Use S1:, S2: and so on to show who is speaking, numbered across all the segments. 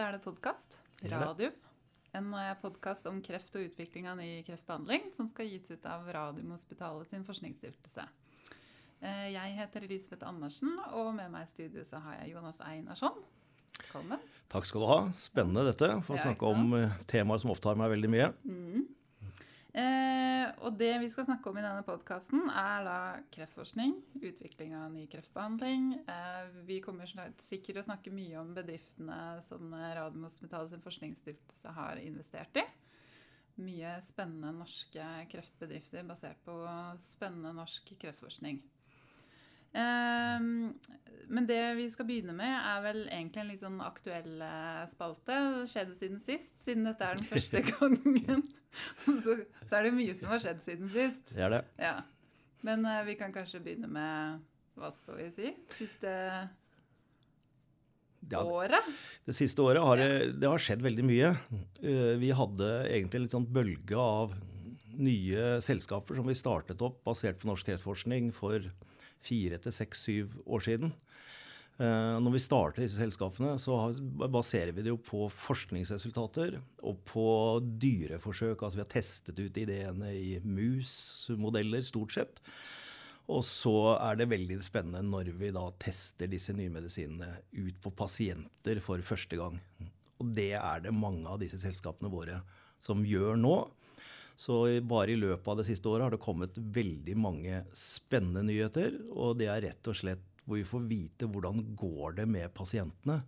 S1: Da er det podkast. Radium. En podkast om kreft og utvikling av ny kreftbehandling som skal gis ut av Radiumhospitalet sin forskningsstiftelse. Eh, jeg heter Elisabeth Andersen, og med meg i studio så har jeg Jonas Einarsson. Velkommen.
S2: Takk skal du ha. Spennende dette. For å snakke om eh, temaer som opptar meg veldig mye.
S1: Mm. Eh, og det vi skal snakke om i denne podkasten, er da kreftforskning, utvikling av ny kreftbehandling. Eh, vi kommer sikkert å snakke mye om bedriftene som Radiumhospitalet sin forskningsstiftelse har investert i. Mye spennende norske kreftbedrifter basert på spennende norsk kreftforskning. Um, men det vi skal begynne med, er vel egentlig en litt sånn aktuell eh, spalte. Det skjedde siden sist, siden dette er den første gangen. så, så, er det mye som har skjedd siden sist.
S2: Det er det.
S1: Ja. Men uh, vi kan kanskje begynne med hva skal vi si? Siste ja, året?
S2: Det siste året har det, det har skjedd veldig mye. Uh, vi hadde egentlig litt sånn bølge av nye selskaper som vi startet opp basert på norsk kreftforskning for fire til seks, syv år siden. Eh, når vi starter disse selskapene, så baserer vi det jo på forskningsresultater og på dyreforsøk. Altså vi har testet ut ideene i mus-modeller, stort sett. Og så er det veldig spennende når vi da tester disse nye medisinene ut på pasienter for første gang. Og det er det mange av disse selskapene våre som gjør nå. Så bare i løpet av det siste året har det kommet veldig mange spennende nyheter. Og det er rett og slett hvor vi får vite hvordan går det med pasientene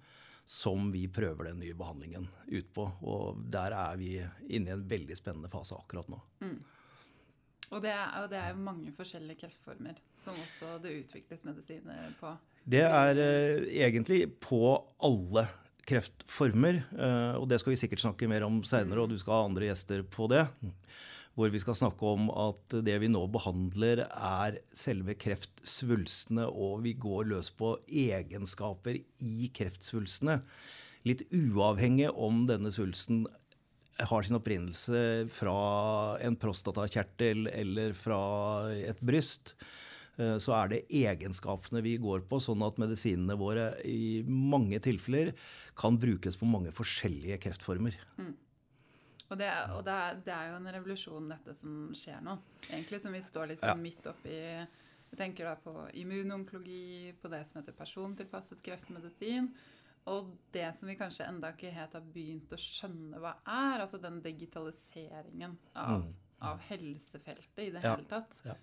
S2: som vi prøver den nye behandlingen ut på. Og der er vi inne i en veldig spennende fase akkurat nå. Mm.
S1: Og det, er, og det er mange forskjellige kreftformer som også det utvikles medisiner på?
S2: Det er eh, egentlig på alle kreftformer. Eh, og det skal vi sikkert snakke mer om seinere, og du skal ha andre gjester på det. Hvor vi skal snakke om at det vi nå behandler, er selve kreftsvulstene, og vi går løs på egenskaper i kreftsvulstene. Litt uavhengig om denne svulsten har sin opprinnelse fra en prostatakjertel eller fra et bryst. Eh, så er det egenskapene vi går på, sånn at medisinene våre i mange tilfeller kan brukes på mange forskjellige kreftformer. Mm.
S1: Og, det, og det, er, det, er, jo en revolusjon, dette som skjer nå. Egentlig Som vi står litt ja. midt oppi Jeg tenker da på immunonkologi, på det som heter persontilpasset kreftmedisin. Og det som vi kanskje enda ikke helt har begynt å skjønne hva er, altså den digitaliseringen av, mm. av helsefeltet i det ja. hele tatt. Ja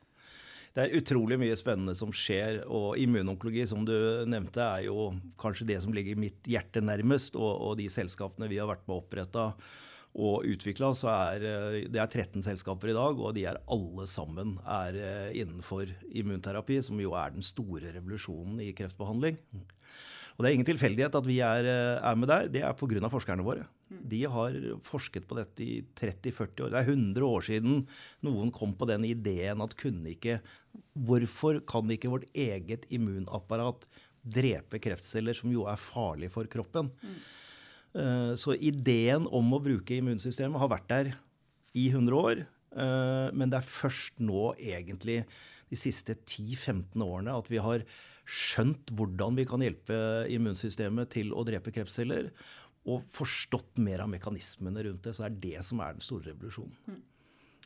S2: det er utrolig mye spennende som skjer. Og immunonkologi, som du nevnte, er jo kanskje det som ligger mitt hjerte nærmest. Og, og de selskapene vi har vært med å opprette og utvikla, så er eh, det er 13 selskaper i dag, og de er alle sammen er eh, innenfor immunterapi, som jo er den store revolusjonen i kreftbehandling. Og det er ingen tilfeldighet at vi er, eh, er med der. Det er pga. forskerne våre. De har forsket på dette i 30-40 år. Det er 100 år siden noen kom på den ideen at kunne ikke Hvorfor kan ikke vårt eget immunapparat drepe kreftceller, som jo er farlig for kroppen? Mm. Så ideen om å bruke immunsystemet har vært der i 100 år. Eh, men det er først nå, egentlig, de siste 10-15 årene, at vi har skjønt hvordan vi kan hjelpe immunsystemet til å drepe kreftceller, og forstått mer av mekanismene rundt det, så er det som er den store revolusjonen. Mm.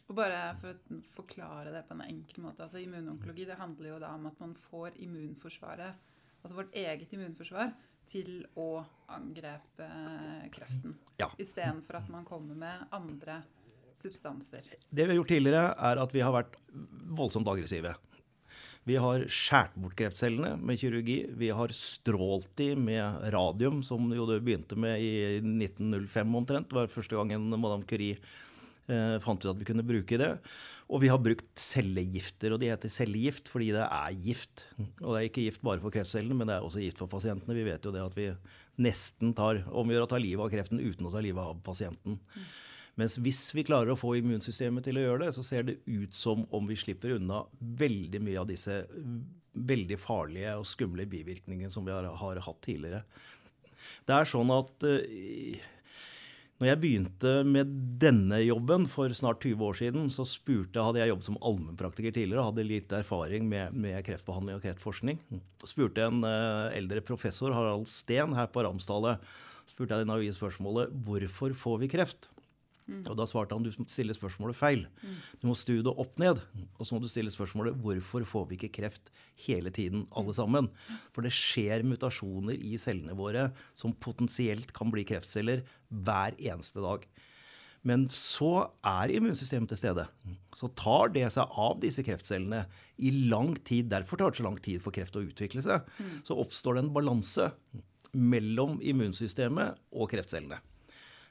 S1: Og bare for å forklare det på en enkel måte. altså Immunonkologi det handler jo da om at man får immunforsvaret, altså vårt eget immunforsvar, til å angrepe kreften. Ja. Istedenfor at man kommer med andre substanser.
S2: Det vi har gjort tidligere, er at vi har vært voldsomt aggressive. Vi har skåret bort kreftcellene med kirurgi. Vi har strålt de med radium, som jo det begynte med i 1905 omtrent. Det var første gangen Madame Curie eh, fant ut at vi kunne bruke det. Og vi har brukt cellegifter, og de heter cellegift fordi det er gift. Og det er ikke gift bare for kreftcellene, men det er også gift for pasientene. Vi vet jo det at vi nesten tar, omgjør å ta livet av kreften uten å ta livet av pasienten. Mm. Mens hvis vi klarer å få immunsystemet til å gjøre det, så ser det ut som om vi slipper unna veldig mye av disse veldig farlige og skumle bivirkningene som vi har, har hatt tidligere. Det er sånn at uh, Når jeg begynte med denne jobben for snart 20 år siden, så spurte, hadde jeg jobbet som allmennpraktiker tidligere og hadde litt erfaring med, med, kreftbehandling og kreftforskning. Så spurte en uh, eldre professor, Harald Steen, her på Ramsdallet, spurte jeg spørsmålet hvorfor får vi kreft? Mm. Og Da svarte han du stiller spørsmålet feil. Mm. Du må stu det opp ned. Og så må du stille spørsmålet hvorfor får vi ikke kreft hele tiden, alle sammen? For det skjer mutasjoner i cellene våre som potensielt kan bli kreftceller hver eneste dag. Men så er immunsystemet til stede. Så tar det seg av disse kreftcellene i lang tid. Derfor tar det så lang tid for kreft å utvikle seg. Så oppstår det en balanse mellom immunsystemet og kreftcellene.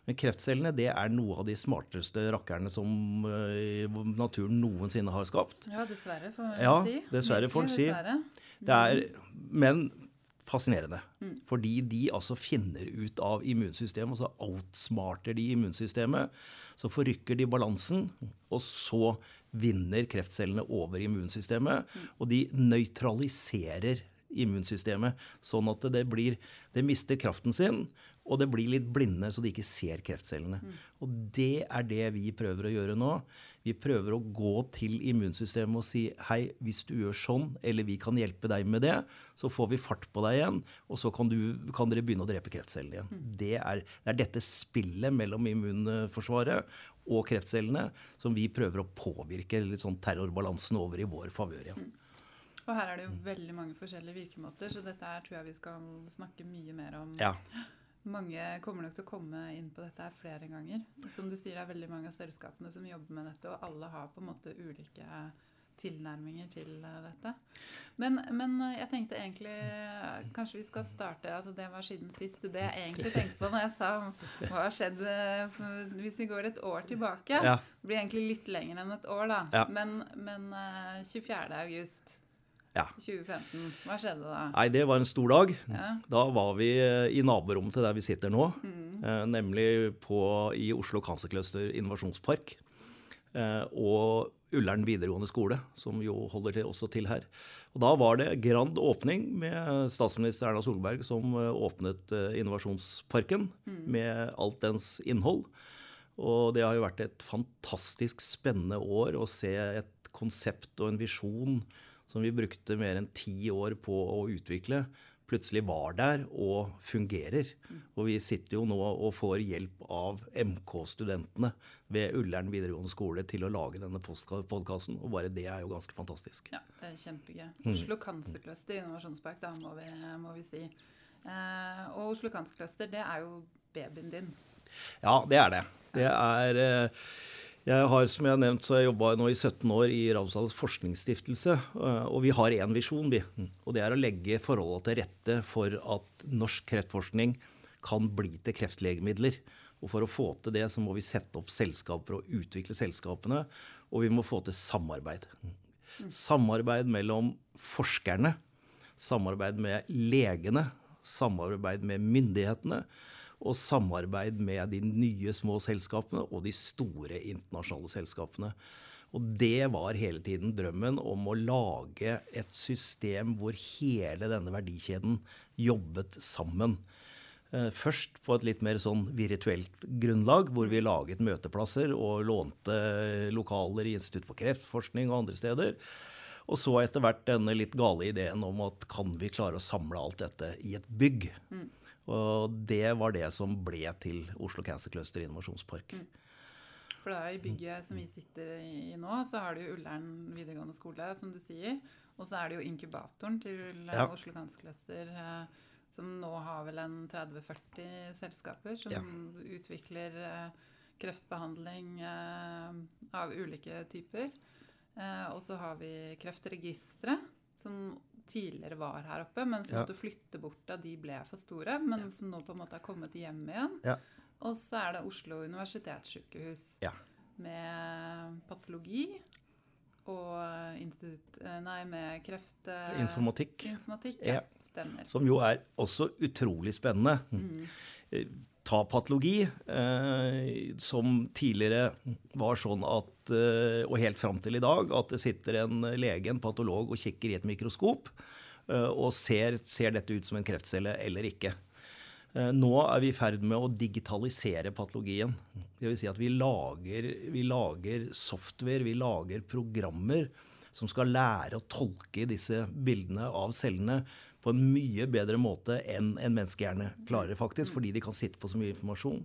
S2: Men kreftcellene det er noe av de smarteste rakkerne som uh, naturen noensinne har skapt.
S1: Ja, dessverre, får
S2: ja, si. Dessverre, får man si. Det er, men fascinerende. Mm. Fordi de altså finner ut av immunsystemet, og så outsmarter de immunsystemet. Så forrykker de balansen, og så vinner kreftcellene over immunsystemet. Mm. Og de nøytraliserer immunsystemet, sånn at det, blir, det mister kraften sin. Og det blir litt blinde, så de ikke ser kreftcellene. Mm. Og det er det vi prøver å gjøre nå. Vi prøver å gå til immunsystemet og si hei, hvis du gjør sånn, eller vi kan hjelpe deg med det, så får vi fart på deg igjen, og så kan, du, kan dere begynne å drepe kreftcellene igjen. Mm. Det, er, det er dette spillet mellom immunforsvaret og kreftcellene som vi prøver å påvirke litt sånn terrorbalansen over i vår favør igjen. Mm.
S1: Og her er det jo veldig mange forskjellige virkemåter, så dette er, tror jeg vi skal snakke mye mer om.
S2: Ja.
S1: Mange kommer nok til å komme inn på dette her flere ganger. Som du sier, det er veldig mange av selskapene som jobber med dette, og alle har på en måte ulike tilnærminger til eh, dette. Men, men eh, jeg tenkte egentlig Kanskje vi skal starte altså Det var siden sist. Det jeg egentlig tenkte på når jeg sa hva har skjedd eh, hvis vi går et år tilbake.
S2: Ja.
S1: Det blir egentlig litt lenger enn et år, da.
S2: Ja.
S1: Men, men 24.
S2: ja.
S1: 2015. Hva skjedde da?
S2: Nei, Det var en stor dag. Ja. Da var vi eh, i naborommet til der vi sitter nå. Mm. Eh, nemlig på, i Oslo Cancer Cluster innovasjonspark. Eh, og Ullern videregående skole, som jo holder til også til her. Og Da var det grand åpning med statsminister Erna Solberg som eh, åpnet eh, innovasjonsparken mm. med alt dens innhold. Og det har jo vært et fantastisk spennende år å se et konsept og en visjon som vi brukte mer enn ti år på å utvikle, plutselig var der og fungerer. Og vi sitter jo nå og får hjelp av MK-studentene ved Ullern videregående skole til å lage denne podkasten. Og bare det er jo ganske fantastisk.
S1: Ja, det er kjempegøy. Mm. Oslo Cancer Cluster innovasjonspark, da må vi, må vi si. Eh, og Oslo Cancer Cluster, det er jo babyen din.
S2: Ja, det er det. Det er eh, jeg har som jeg har nevnt, så jeg jobba nå i 17 år i Ramsdals forskningsstiftelse. Eh, og vi har én visjon, vi. Og det er å legge forholda til rette for at norsk kreftforskning kan bli til kreftlegemidler. Og for å få til det, så må vi sette opp selskaper og utvikle selskapene. Og vi må få til samarbeid. Samarbeid mellom forskerne, samarbeid med legene, samarbeid med myndighetene og samarbeid med de nye små selskapene og de store internasjonale selskapene. Og det var hele tiden drømmen om å lage et system hvor hele denne verdikjeden jobbet sammen. Eh, først på et litt mer sånn virtuelt grunnlag, hvor vi laget møteplasser og lånte lokaler i Institutt for kreftforskning og andre steder. Og så etter hvert denne litt gale ideen om at kan vi klare å samle alt dette i et bygg? Mm. Og det var det som ble til Oslo Cancer Cluster innovasjonspark. Mm.
S1: For da i bygget som vi sitter i nå, så har du Ullern videregående skole, som du sier. Og så er det jo inkubatoren til ja. Oslo Cancer Cluster, eh, som nå har vel en 30-40 selskaper som ja. utvikler eh, kreftbehandling eh, av ulike typer. Og så har vi Kreftregisteret, som tidligere var her oppe, men som ja. måtte flytte bort da de ble for store, men som nå på en måte har kommet hjem igjen.
S2: Ja.
S1: Og så er det Oslo universitetssykehus
S2: ja.
S1: med patologi og institutt eh, Nei, med kreft...
S2: Eh, informatikk.
S1: Informatikk, ja. Stemmer.
S2: Som jo er også utrolig spennende. Mm. Ta patologi, eh, som tidligere var sånn at eh, Og helt fram til i dag at det sitter en lege, en patolog, og kikker i et mikroskop eh, og ser, ser dette ut som en kreftcelle eller ikke. Eh, nå er vi i ferd med å digitalisere patologien. Vil si at vi lager, vi lager software, vi lager programmer som skal lære å tolke disse bildene av cellene på en mye bedre måte enn en menneskehjerne klarer, faktisk, fordi de kan sitte på så mye informasjon.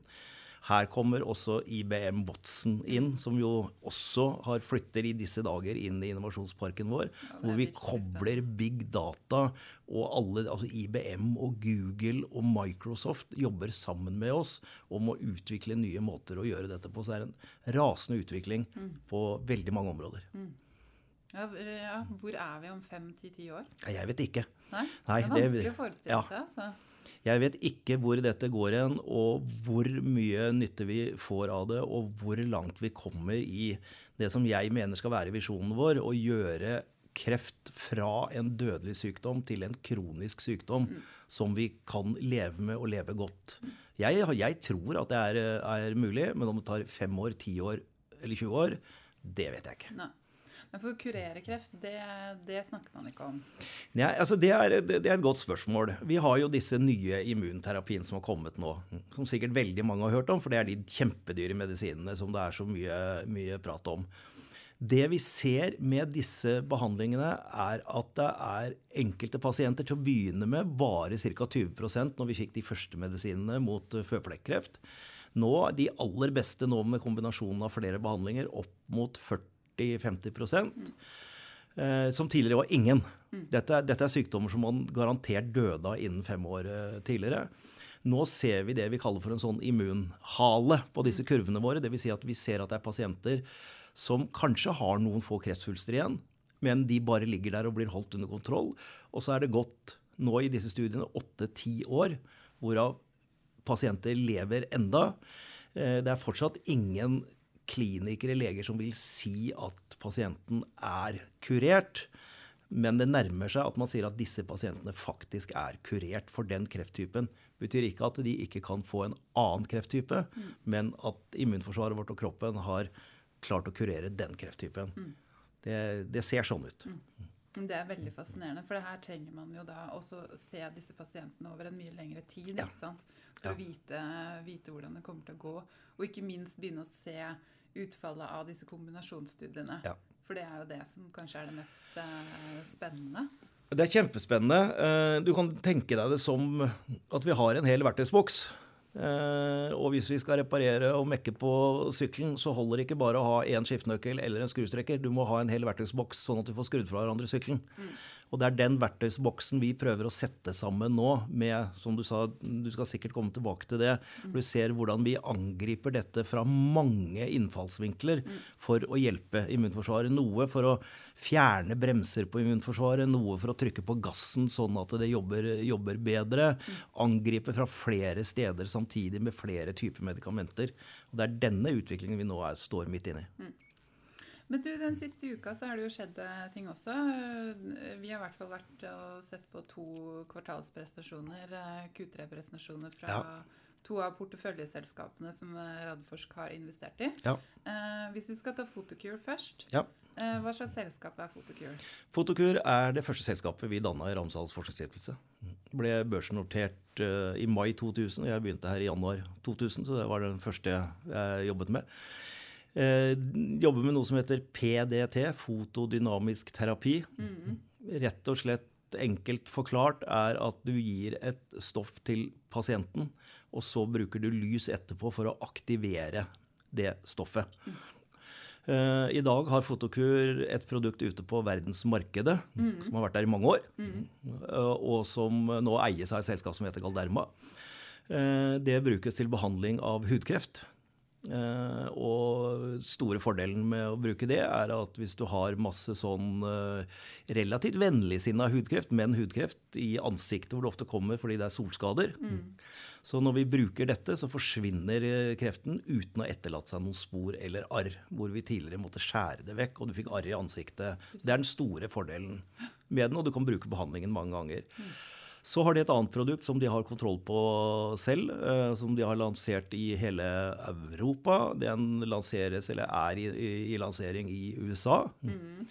S2: Her kommer også IBM Watson inn, som jo også har flytter i disse dager inn i innovasjonsparken vår. Hvor vi kobler big data og alle, altså IBM og Google og Microsoft jobber sammen med oss om å utvikle nye måter å gjøre dette på. Så det er en rasende utvikling mm. på veldig mange områder.
S1: Ja, ja, Hvor er vi om fem-ti-ti år?
S2: Jeg vet ikke.
S1: Nei? Nei det er vanskelig det, å forestille seg. Så.
S2: Jeg vet ikke hvor dette går hen, og hvor mye nytte vi får av det, og hvor langt vi kommer i det som jeg mener skal være visjonen vår, å gjøre kreft fra en dødelig sykdom til en kronisk sykdom mm. som vi kan leve med og leve godt. Jeg, jeg tror at det er, er, mulig, men om det tar fem år, ti år eller 20 år, det vet jeg ikke.
S1: Nei. Men for å kurere kreft, det, det snakker man ikke om?
S2: Nei, altså det er, det, er, et godt spørsmål. Vi har jo disse nye immunterapiene som har kommet nå. Som sikkert veldig mange har hørt om, for det er de kjempedyre medisinene som det er så mye, mye prat om. Det vi ser med disse behandlingene, er at det er enkelte pasienter til å begynne med bare ca. 20% når vi fikk de første medisinene mot føflekkreft. Nå, De aller beste nå med kombinasjonen av flere behandlinger, opp mot 40 40-50 eh, som tidligere var ingen. Dette, dette, er sykdommer som man garantert døde av innen fem år eh, tidligere. Nå ser vi det vi kaller for en sånn immunhale på disse kurvene våre. Dvs. Si at vi ser at det er pasienter som kanskje har noen få kreftsvulster igjen, men de bare ligger der og blir holdt under kontroll. Og så er det gått nå i disse studiene åtte-ti år, hvorav pasienter lever enda. Eh, det er fortsatt ingen klinikere, leger, som vil si at pasienten er kurert. Men det nærmer seg at man sier at disse pasientene faktisk er kurert for den krefttypen. Det betyr ikke at de ikke kan få en annen krefttype, mm. men at immunforsvaret vårt og kroppen har klart å kurere den krefttypen. Mm. Det, det, ser sånn ut. Mm.
S1: Det er veldig fascinerende, for her trenger man jo da også se disse pasientene over en mye lengre tid. Ja. For ja. å vite, vite hvordan det kommer til å gå, og ikke minst begynne å se utfallet av disse kombinasjonsstudiene. Ja. For det er jo det som kanskje er det mest uh, spennende.
S2: Det er kjempespennende. Uh, du kan tenke deg det som at vi har en hel verktøysboks. Uh, og hvis vi skal reparere og mekke på sykkelen, så holder det ikke bare å ha én skiftenøkkel eller en skrustrekker. Du må ha en hel verktøysboks, sånn at du får skrudd fra hverandre sykkelen. Mm. Og det er den verktøysboksen vi prøver å sette sammen nå med, som du sa, du skal sikkert komme tilbake til det, for du ser hvordan vi angriper dette fra mange innfallsvinkler for å hjelpe immunforsvaret. Noe for å fjerne bremser på immunforsvaret, noe for å trykke på gassen sånn at det jobber, jobber bedre. Angripe fra flere steder samtidig med flere typer medikamenter. Og det er denne utviklingen vi nå er, står midt inne i.
S1: Men du, den siste uka så har det jo skjedd eh, ting også. Eh, vi har i hvert fall vært og sett på to kvartalsprestasjoner, eh, Q3-presentasjoner fra ja. to av porteføljeselskapene som Radforsk har investert i. Ja. hvis du skal ta Photocure først, ja. hva slags selskap er Photocure?
S2: Photocure er det første selskapet vi danna i Ramsals forskningsstiftelse. Ble børsnotert i mai 2000, og jeg begynte her i januar 2000, så det var den første jeg jobbet med. Eh, jobber med noe som heter PDT, fotodynamisk terapi. Mm. Rett og slett enkelt forklart er at du gir et stoff til pasienten, og så bruker du lys etterpå for å aktivere det stoffet. Mm. Uh, I dag har Fotokur et produkt ute på verdensmarkedet mm. som har vært der i mange år, uh, og som nå eies av et selskap som heter Galderma. Uh, det brukes til behandling av hudkreft. Uh, og store fordelen med å bruke det er at hvis du har masse sånn uh, relativt vennligsinna hudkreft, men hudkreft i ansiktet hvor det ofte kommer fordi det er solskader mm. Så når vi bruker dette, så forsvinner eh, kreften uten å etterlate seg noen spor eller arr. Hvor vi tidligere måtte skjære det vekk, og du fikk arr i ansiktet. Det er den store fordelen med den, og du kan bruke behandlingen mange ganger. Mm. Så har de et annet produkt som de har kontroll på selv, eh, som de har lansert i hele Europa. Den lanseres, eller er i, i, i lansering i USA. Mm.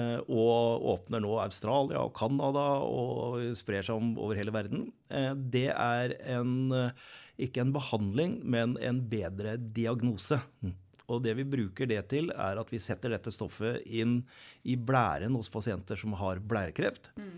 S2: Eh, og åpner nå Australia og Canada og sprer seg om over hele verden. Eh, det er en, ikke en behandling, men en bedre diagnose. Og det vi bruker det til, er at vi setter dette stoffet inn i blæren hos pasienter som har blærekreft. Mm.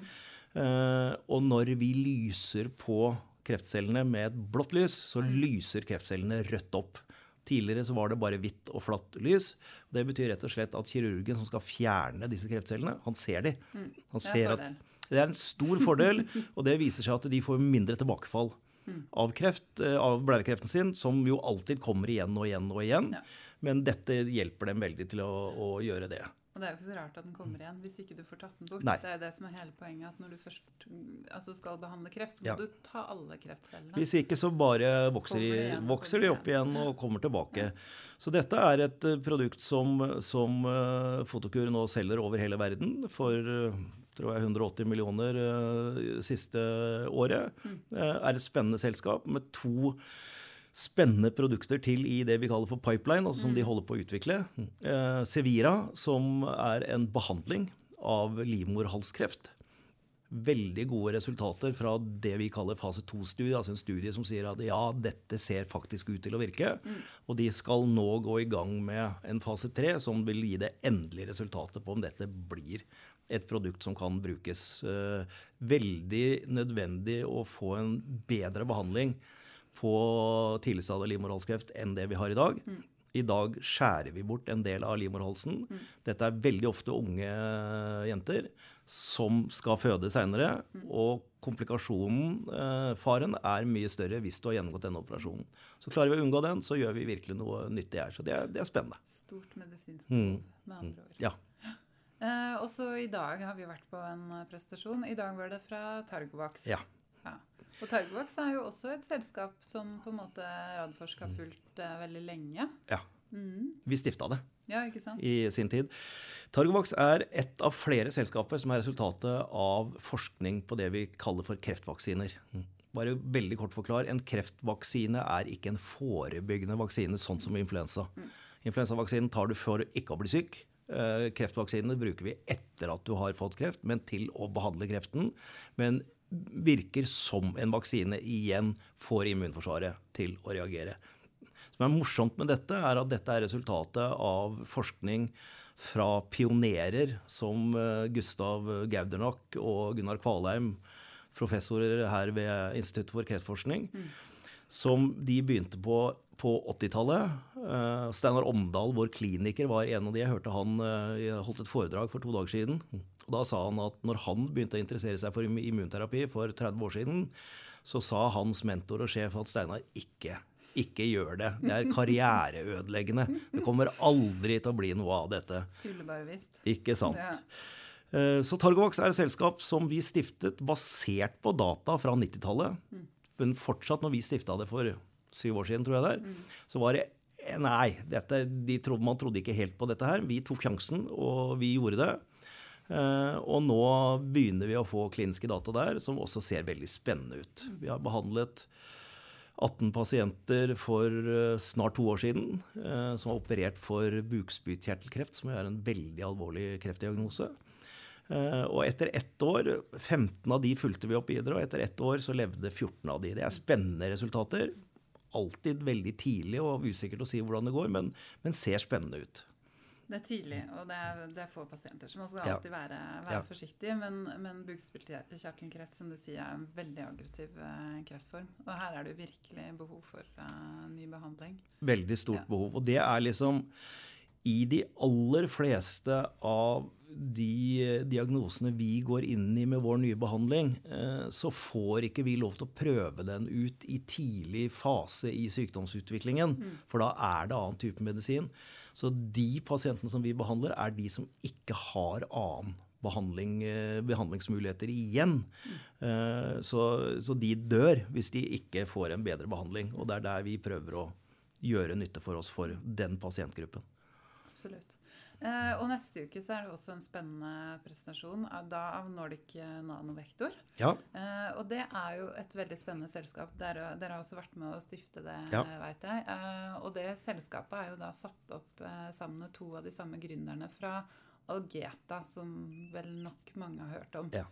S2: Og når vi lyser på kreftcellene med et blått lys, så mm. lyser kreftcellene rødt opp. Tidligere så var det bare hvitt og flatt lys. Det betyr rett og slett at kirurgen som skal fjerne disse kreftcellene, han ser de. Mm. Han ser at det er en stor fordel, og det viser seg at de får mindre tilbakefall mm. av kreft, eh, av blærekreften sin, som jo alltid kommer igjen og igjen og igjen. Men dette hjelper dem veldig til å, å gjøre det.
S1: Og det er jo ikke så rart at den kommer igjen hvis ikke du får tatt den bort. Nei. Det er det som er hele poenget, at når du først altså skal behandle kreft, så må ja. du ta alle kreftcellene.
S2: Hvis ikke så bare vokser, de, igjen, vokser de, opp igjen og kommer tilbake. Ja. Så dette er et uh, produkt som, som uh, Fotokur nå selger over hele verden for uh, tror jeg 180 millioner siste året. Mm. er et spennende selskap med to spennende produkter til i det vi kaller for pipeline, altså som mm. de holder på å utvikle. Eh, Sevira, som er en behandling av livmorhalskreft. Veldig gode resultater fra det vi kaller fase 2-studie, altså en studie som sier at ja, dette ser faktisk ut til å virke. Mm. Og de skal nå gå i gang med en fase 3 som vil gi det endelige resultatet på om dette blir et produkt som kan brukes. Eh, veldig nødvendig å få en bedre behandling på tidligstadiet livmorhalskreft enn det vi har i dag. Mm. I dag skjærer vi bort en del av livmorhalsen. Mm. Dette er veldig ofte unge jenter som skal føde seinere. Mm. Og komplikasjonen, eh, faren, er mye større hvis du har gjennomgått denne operasjonen. Så klarer vi å unngå den, så gjør vi virkelig noe nyttig her. Så det er, det er spennende.
S1: Stort medisinsk behov, mm. med andre ord.
S2: Ja.
S1: Eh, også i dag har vi vært på en prestasjon. I dag var det fra Targovaks.
S2: Ja.
S1: Og Targovax er jo også et selskap som på en måte Radforsk har fulgt eh, veldig lenge.
S2: Ja. Mm. Vi stifta det
S1: ja, ikke sant?
S2: i sin tid. Targovax er et av flere selskaper som er resultatet av forskning på det vi kaller for kreftvaksiner. Mm. Bare veldig kort forklar, En kreftvaksine er ikke en forebyggende vaksine, sånn som influensa. Mm. Influensavaksinen tar du for ikke å bli syk. Eh, kreftvaksinene bruker vi etter at du har fått kreft, men til å behandle kreften. Men virker som en vaksine, igjen får immunforsvaret til å reagere. Det som er morsomt med dette, er at dette er resultatet av forskning fra pionerer som eh, Gustav Gaudernack og Gunnar Kvalheim, professorer her ved Instituttet for kreftforskning, mm. som de begynte på på 80-tallet. Uh, Steinar Omdal, vår kliniker, var en av de. Jeg hørte han uh, holdt et foredrag for to dager siden. Og Da sa han at når han begynte å interessere seg for immunterapi for 30 år siden, så sa hans mentor og sjef at Steinar ikke ikke gjør det. Det er karriereødeleggende. Det kommer aldri til å bli noe av dette.
S1: Skulle bare visst.
S2: Ikke sant. Ja. Eh, så Targovax er et selskap som vi stiftet basert på data fra 90-tallet. Mm. Men fortsatt, når vi stifta det for syv år siden, tror jeg det er, mm. så var det Nei, dette, de trodde, man trodde ikke helt på dette her. Vi tok sjansen, og vi gjorde det. Eh, og nå begynner vi å få kliniske data der som også ser veldig spennende ut. Vi har behandlet 18 pasienter for eh, snart to år siden eh, som har operert for bukspyttkjertelkreft, som er en veldig alvorlig kreftdiagnose. Og etter ett år 15 av de fulgte vi opp videre, og etter ett år så levde 14 av de. Det er spennende resultater. Alltid veldig tidlig og usikkert å si hvordan det går, men, men ser spennende ut.
S1: Det er tidlig, og det er, det er få pasienter. Så man skal alltid ja. være, være ja. forsiktig. Men, men bukspyttkjertelkreft som du sier, er en veldig aggressiv uh, kreftform. Og her er det virkelig behov for uh, ny behandling.
S2: Veldig stort ja. behov. Og det er liksom i de aller fleste av de diagnosene vi går inn i med vår nye behandling, uh, så får ikke vi lov til å prøve den ut i tidlig fase i sykdomsutviklingen. Mm. For da er det annen type medisin. Så de pasientene som vi behandler, er de som ikke har annen behandling, eh, behandlingsmuligheter igjen. Mm. Så, så, de dør hvis de ikke får en bedre behandling. Og det er der vi prøver å gjøre nytte for oss for den pasientgruppen.
S1: Absolutt. Eh, og neste uke så er det også en spennende presentasjon av, da av Nordic Nanovektor.
S2: Ja.
S1: Eh, og det er jo et veldig spennende selskap. Dere, dere har også vært med å stifte det, ja. veit jeg. Eh, og det selskapet er jo da satt opp eh, sammen med to av de samme gründerne fra Algeta, som vel nok mange har hørt om.
S2: Ja.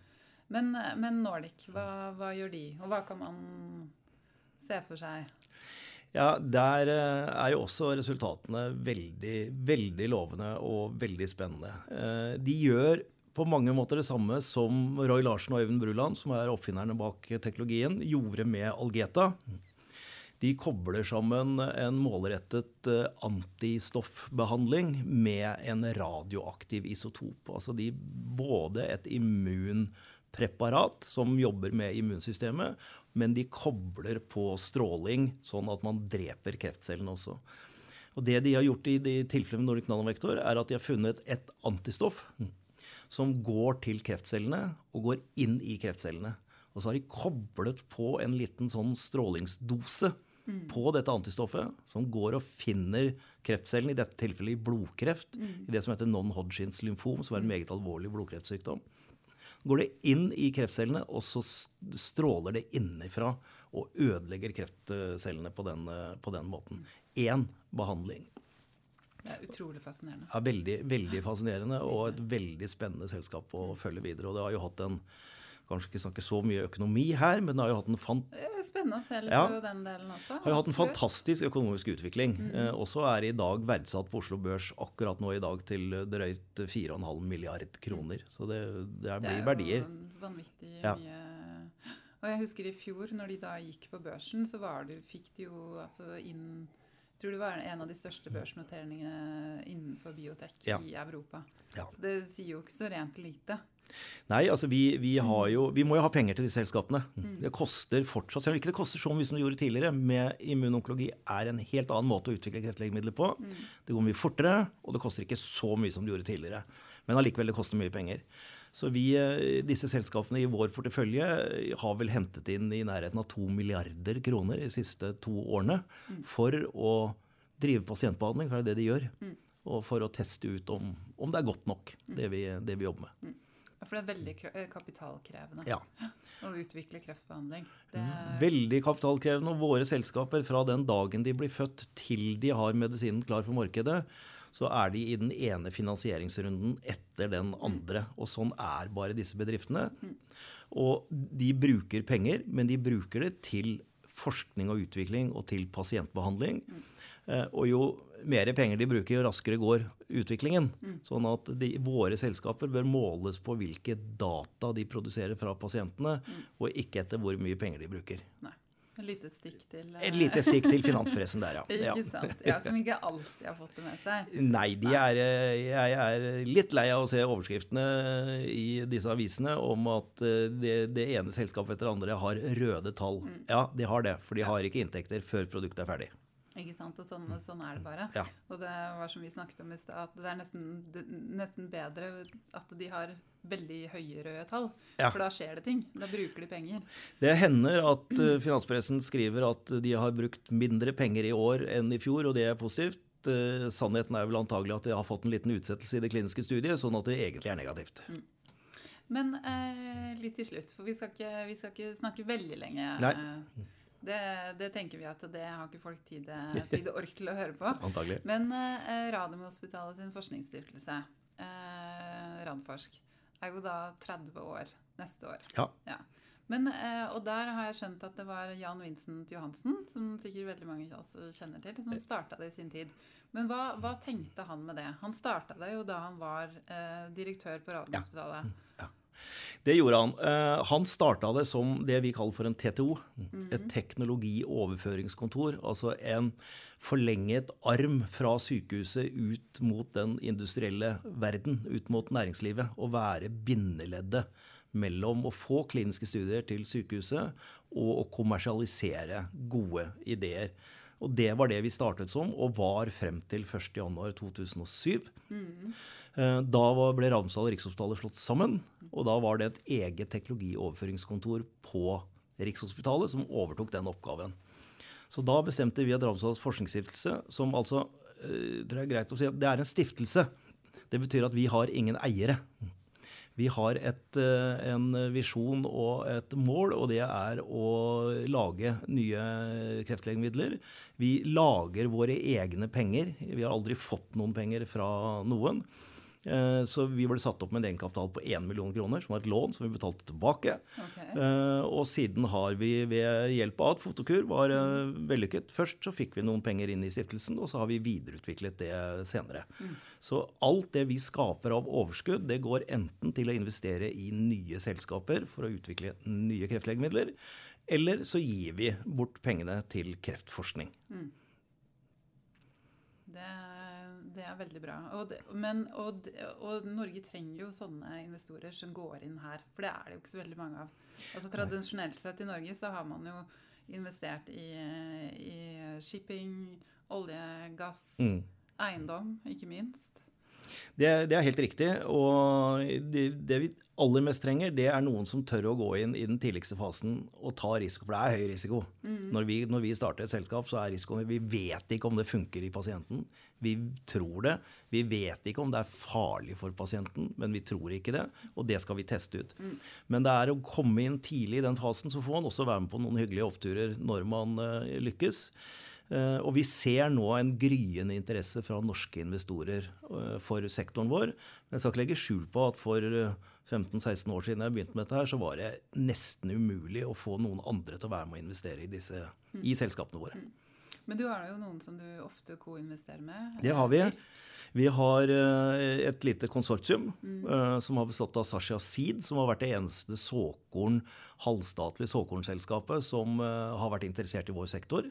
S1: Men, men Nordic, hva, hva, gjør de, og hva kan man se for seg?
S2: Ja, Der eh, er jo også resultatene veldig, veldig lovende og veldig spennende. Eh, de gjør på mange måter det samme som Roy Larsen og Øyvind Bruland, som er oppfinnerne bak teknologien, gjorde med Algeta. De kobler sammen en målrettet eh, antistoffbehandling med en radioaktiv isotop. Altså de, både et immunpreparat som jobber med immunsystemet, men de kobler på stråling, sånn at man dreper kreftcellene også. Og Det de har gjort i de tilfellene med Nordic Nanovektor, er at de har funnet et antistoff som går til kreftcellene og går inn i kreftcellene. Og så har de koblet på en liten sånn strålingsdose mm. på dette antistoffet, som går og finner kreftcellen, i dette tilfellet i blodkreft, mm. i det som heter non-Hodgins lymfom, som er en meget alvorlig blodkreftsykdom. Går det inn i kreftcellene, og så stråler det innenfra og ødelegger kreftcellene på den, på den måten. Én behandling.
S1: Det er utrolig fascinerende.
S2: Ja, veldig, veldig fascinerende, og et veldig spennende selskap å følge videre. Og det har jo hatt en kanskje ikke snakke så mye økonomi her, men har jo hatt en fant
S1: Spennende å se litt ja, på den delen også.
S2: Har jo hatt en fantastisk økonomisk utvikling. Mm. Eh, også er i dag verdsatt på Oslo Børs akkurat nå i dag til drøyt 4,5 milliard kroner. Så det, det blir. Det er
S1: jo vanvittig ja. mye. Og jeg husker i fjor, når de da gikk på børsen, så det, fikk de jo altså inn tror det var en av de største børsnoteringene innenfor biotek ja. i Europa. Ja. Så det sier jo ikke så rent lite.
S2: Nei, altså vi, vi, jo, vi, må jo ha penger til disse selskapene. Mm. Det koster fortsatt, Selv om ikke det koster så mye som det gjorde tidligere, med immunonkologi er en helt annen måte å utvikle kreftlegemidler på. Mm. Det går mye fortere, og det koster ikke så mye som det gjorde tidligere. Men allikevel, det koster mye penger. Så vi, eh, disse selskapene i vår portefølje har vel hentet inn i nærheten av to milliarder kroner de siste to årene mm. for å drive pasientbehandling, for det er det de gjør. Mm. Og for å teste ut om, om det er godt nok, mm. det vi, det vi jobber med.
S1: For det er veldig eh, kapitalkrevende
S2: ja.
S1: å utvikle kreftbehandling.
S2: Det veldig kapitalkrevende. Og våre selskaper, fra den dagen de blir født til de har medisinen klar for markedet, så er de i den ene finansieringsrunden etter den andre. Og sånn er bare disse bedriftene. Og de bruker penger, men de bruker det til forskning og utvikling og til pasientbehandling. Eh, og jo mer penger de bruker, jo raskere går utviklingen. Mm. Sånn at de, våre selskaper bør måles på hvilke data de produserer fra pasientene, mm. og ikke etter hvor mye penger de bruker.
S1: Nei. Et lite stikk til
S2: Et lite stikk til finanspressen der, ja.
S1: ikke sant. Ja, Som ikke alltid har fått det med seg.
S2: Nei, de er, eh, jeg er litt lei av å se overskriftene i disse avisene om at eh, det, det ene selskapet etter det andre har røde tall. Mm. Ja, de har det, for de har ikke inntekter før produktet er ferdig.
S1: Ikke sant? Og sånn, sånn er det bare.
S2: Ja.
S1: Og det var som vi snakket om i stad, at det er nesten, nesten, bedre at de har veldig høye røde tall. Ja. For da skjer det ting. Da bruker de penger.
S2: Det hender at uh, finanspressen skriver at de har brukt mindre penger i år enn i fjor, og det er positivt. Uh, sannheten er vel antagelig at de har fått en liten utsettelse i det kliniske studiet, sånn at det egentlig er negativt. Mm.
S1: Men eh, litt til slutt, for vi skal ikke, vi skal ikke snakke veldig lenge.
S2: Nei.
S1: Det, det, tenker vi at det har ikke folk tid, tid og ork til å høre på.
S2: Antagelig.
S1: Men eh, Radiumhospitalet sin forskningsstiftelse, eh, Radforsk, er jo da 30 år neste år.
S2: Ja.
S1: ja. Men, eh, og der har jeg skjønt at det var Jan Vincent Johansen, som sikkert veldig mange også kjenner til, som starta det i sin tid. Men hva, hva, tenkte han med det? Han starta det jo da han var eh, direktør på Radiumhospitalet.
S2: Ja. Det gjorde han. Uh, han starta det som det vi kaller for en TTO. Et teknologioverføringskontor. Altså en forlenget arm fra sykehuset ut mot den industrielle verden, ut mot næringslivet. Å være bindeleddet mellom å få kliniske studier til sykehuset og å kommersialisere gode ideer. Og det var det vi startet som, og var frem til 1.1.2007. Mm. Eh, da ble Ravnsdal og Rikshospitalet slått sammen. Og da var det et eget teknologioverføringskontor på Rikshospitalet som overtok den oppgaven. Så da bestemte vi at Ravnsdals forskningsstiftelse, som altså eh, det er greit å si, det er en stiftelse. Det betyr at vi har ingen eiere. Vi har et, eh, en visjon og et mål, og det er å lage nye kreftlegemidler. Vi lager våre egne penger. Vi har aldri fått noen penger fra noen. Eh, så vi ble satt opp med en egenkapital på 1 million kroner, som var et lån som vi betalte tilbake.
S1: Ok.
S2: Eh, Og siden har vi ved hjelp av at Fotokur var eh, vellykket først, så fikk vi noen penger inn i stiftelsen, og så har vi videreutviklet det senere. Så alt det vi skaper av overskudd, det går enten til å investere i nye selskaper for å utvikle nye kreftlegemidler, eller så gir vi bort pengene til kreftforskning.
S1: Det, det er veldig bra. Og, det, men, og, og Norge trenger jo sånne investorer som går inn her. For det er det jo ikke så veldig mange av. Altså Tradisjonelt sett i Norge så har man jo investert i, i shipping, olje, gass,
S2: Mm.
S1: eiendom, ikke minst.
S2: Det, det er helt riktig. Og det, det vi aller mest trenger, det er noen som tør å gå inn i den tidligste fasen og ta risiko. For det er høy risiko. Når, vi, når vi starter et selskap, så er risikoen Vi vet ikke om det funker i pasienten. Vi tror det. Vi vet ikke om det er farlig for pasienten, men vi tror ikke det. Og det skal vi teste ut. Men det er å komme inn tidlig i den fasen, så får man også være med på noen hyggelige oppturer når man uh, lykkes. Eh, Og vi ser nå en gryende interesse fra norske investorer eh, for sektoren vår. Men jeg skal ikke legge skjul på at for eh, 15-16 år siden jeg begynte med dette, her, så var det nesten umulig å få noen andre til å være med å investere i, disse, i selskapene våre.
S1: Men du har jo noen som du ofte koinvesterer med.
S2: Det har vi. Vi har eh, et lite konsortium mm. som har bestått av Sasha Seed, som har vært det eneste såkorn, halvstatlige såkornselskapet som eh, har vært interessert i vår sektor.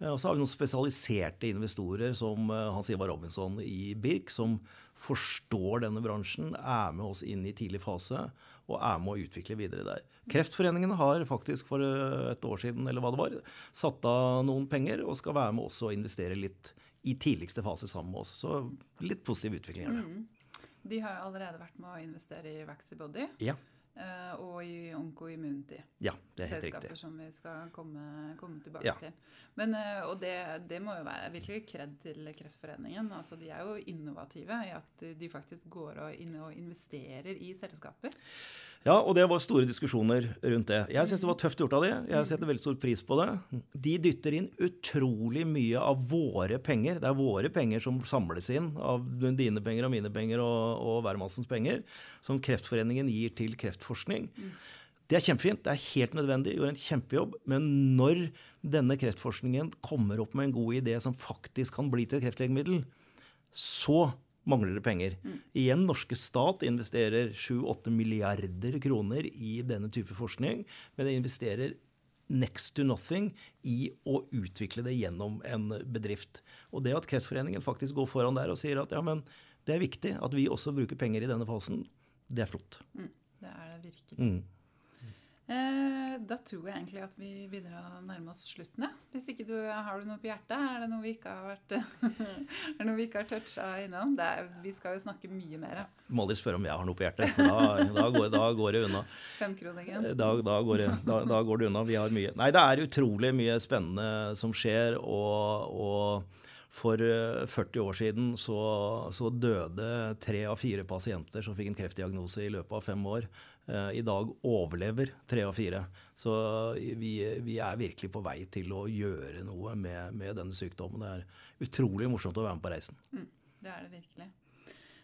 S2: Eh, Og så har vi noen spesialiserte investorer som eh, Hans Ivar Robinson i Birk, som forstår denne bransjen, er med oss inn i tidlig fase og er med å utvikle videre der. Kreftforeningen har faktisk for eh, et år siden eller hva det var, satt av noen penger og skal være med oss og investere litt i tidligste fase sammen med oss. Så litt positiv utvikling er det.
S1: De har allerede vært med å investere i Vaxybody.
S2: Ja,
S1: og i onkoimmunity.
S2: Ja, det er helt
S1: selskaper
S2: riktig.
S1: som vi skal komme, komme tilbake
S2: Ja.
S1: til. Men, eh, og det, det må jo være virkelig kred til Kreftforeningen. Altså, de er jo innovative i at de faktisk går inn og investerer i selskaper.
S2: Ja, og det var store diskusjoner rundt det. Jeg syns det var tøft gjort av de. Jeg setter veldig stor pris på det. De dytter inn utrolig mye av våre penger. Det er våre penger som samles inn av dine penger og mine penger og, og hvermannsens penger, som Kreftforeningen gir til kreftforskning. Det er kjempefint, det er helt nødvendig, gjorde en kjempejobb. Men når denne kreftforskningen kommer opp med en god idé som faktisk kan bli til et kreftlegemiddel, så mangler det penger. Igjen, norske stat investerer 7-8 milliarder kroner i denne type forskning, men det investerer next to nothing i å utvikle det gjennom en bedrift. Og det at Kreftforeningen faktisk går foran der og sier at ja, men det er viktig at vi også bruker penger i denne fasen, det er flott.
S1: Det er det virkelig.
S2: Mm.
S1: Eh, da tror jeg egentlig at vi begynner å nærme oss slutten. Hvis ikke du har du noe på hjertet, er det noe vi ikke har vært er det noe vi ikke har toucha innom? Det er, vi skal jo snakke mye mer.
S2: Du må aldri spørre om jeg har noe på hjertet, da, da, går, da går det unna.
S1: Femkroningen.
S2: Da, da, går det, da, da går det unna. Vi har mye. Nei, det er utrolig mye spennende som skjer. Og, og for eh, 40 år siden så, så døde tre av fire pasienter som fikk en kreftdiagnose i løpet av fem år. Eh, I dag overlever tre av fire. Så vi, vi er virkelig på vei til å gjøre noe med, med denne sykdommen. Det er utrolig morsomt å være med på reisen.
S1: Det er det virkelig.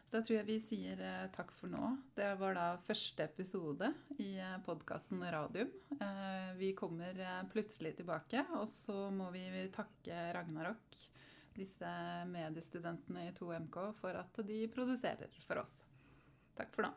S1: Da tror jeg vi sier eh, takk for nå. Det var da første episode i eh, podkasten Radium. Eh, vi kommer eh, plutselig tilbake, og så må vi takke Ragnarok, disse mediestudentene i 2MK, for at de produserer for oss. Takk for nå.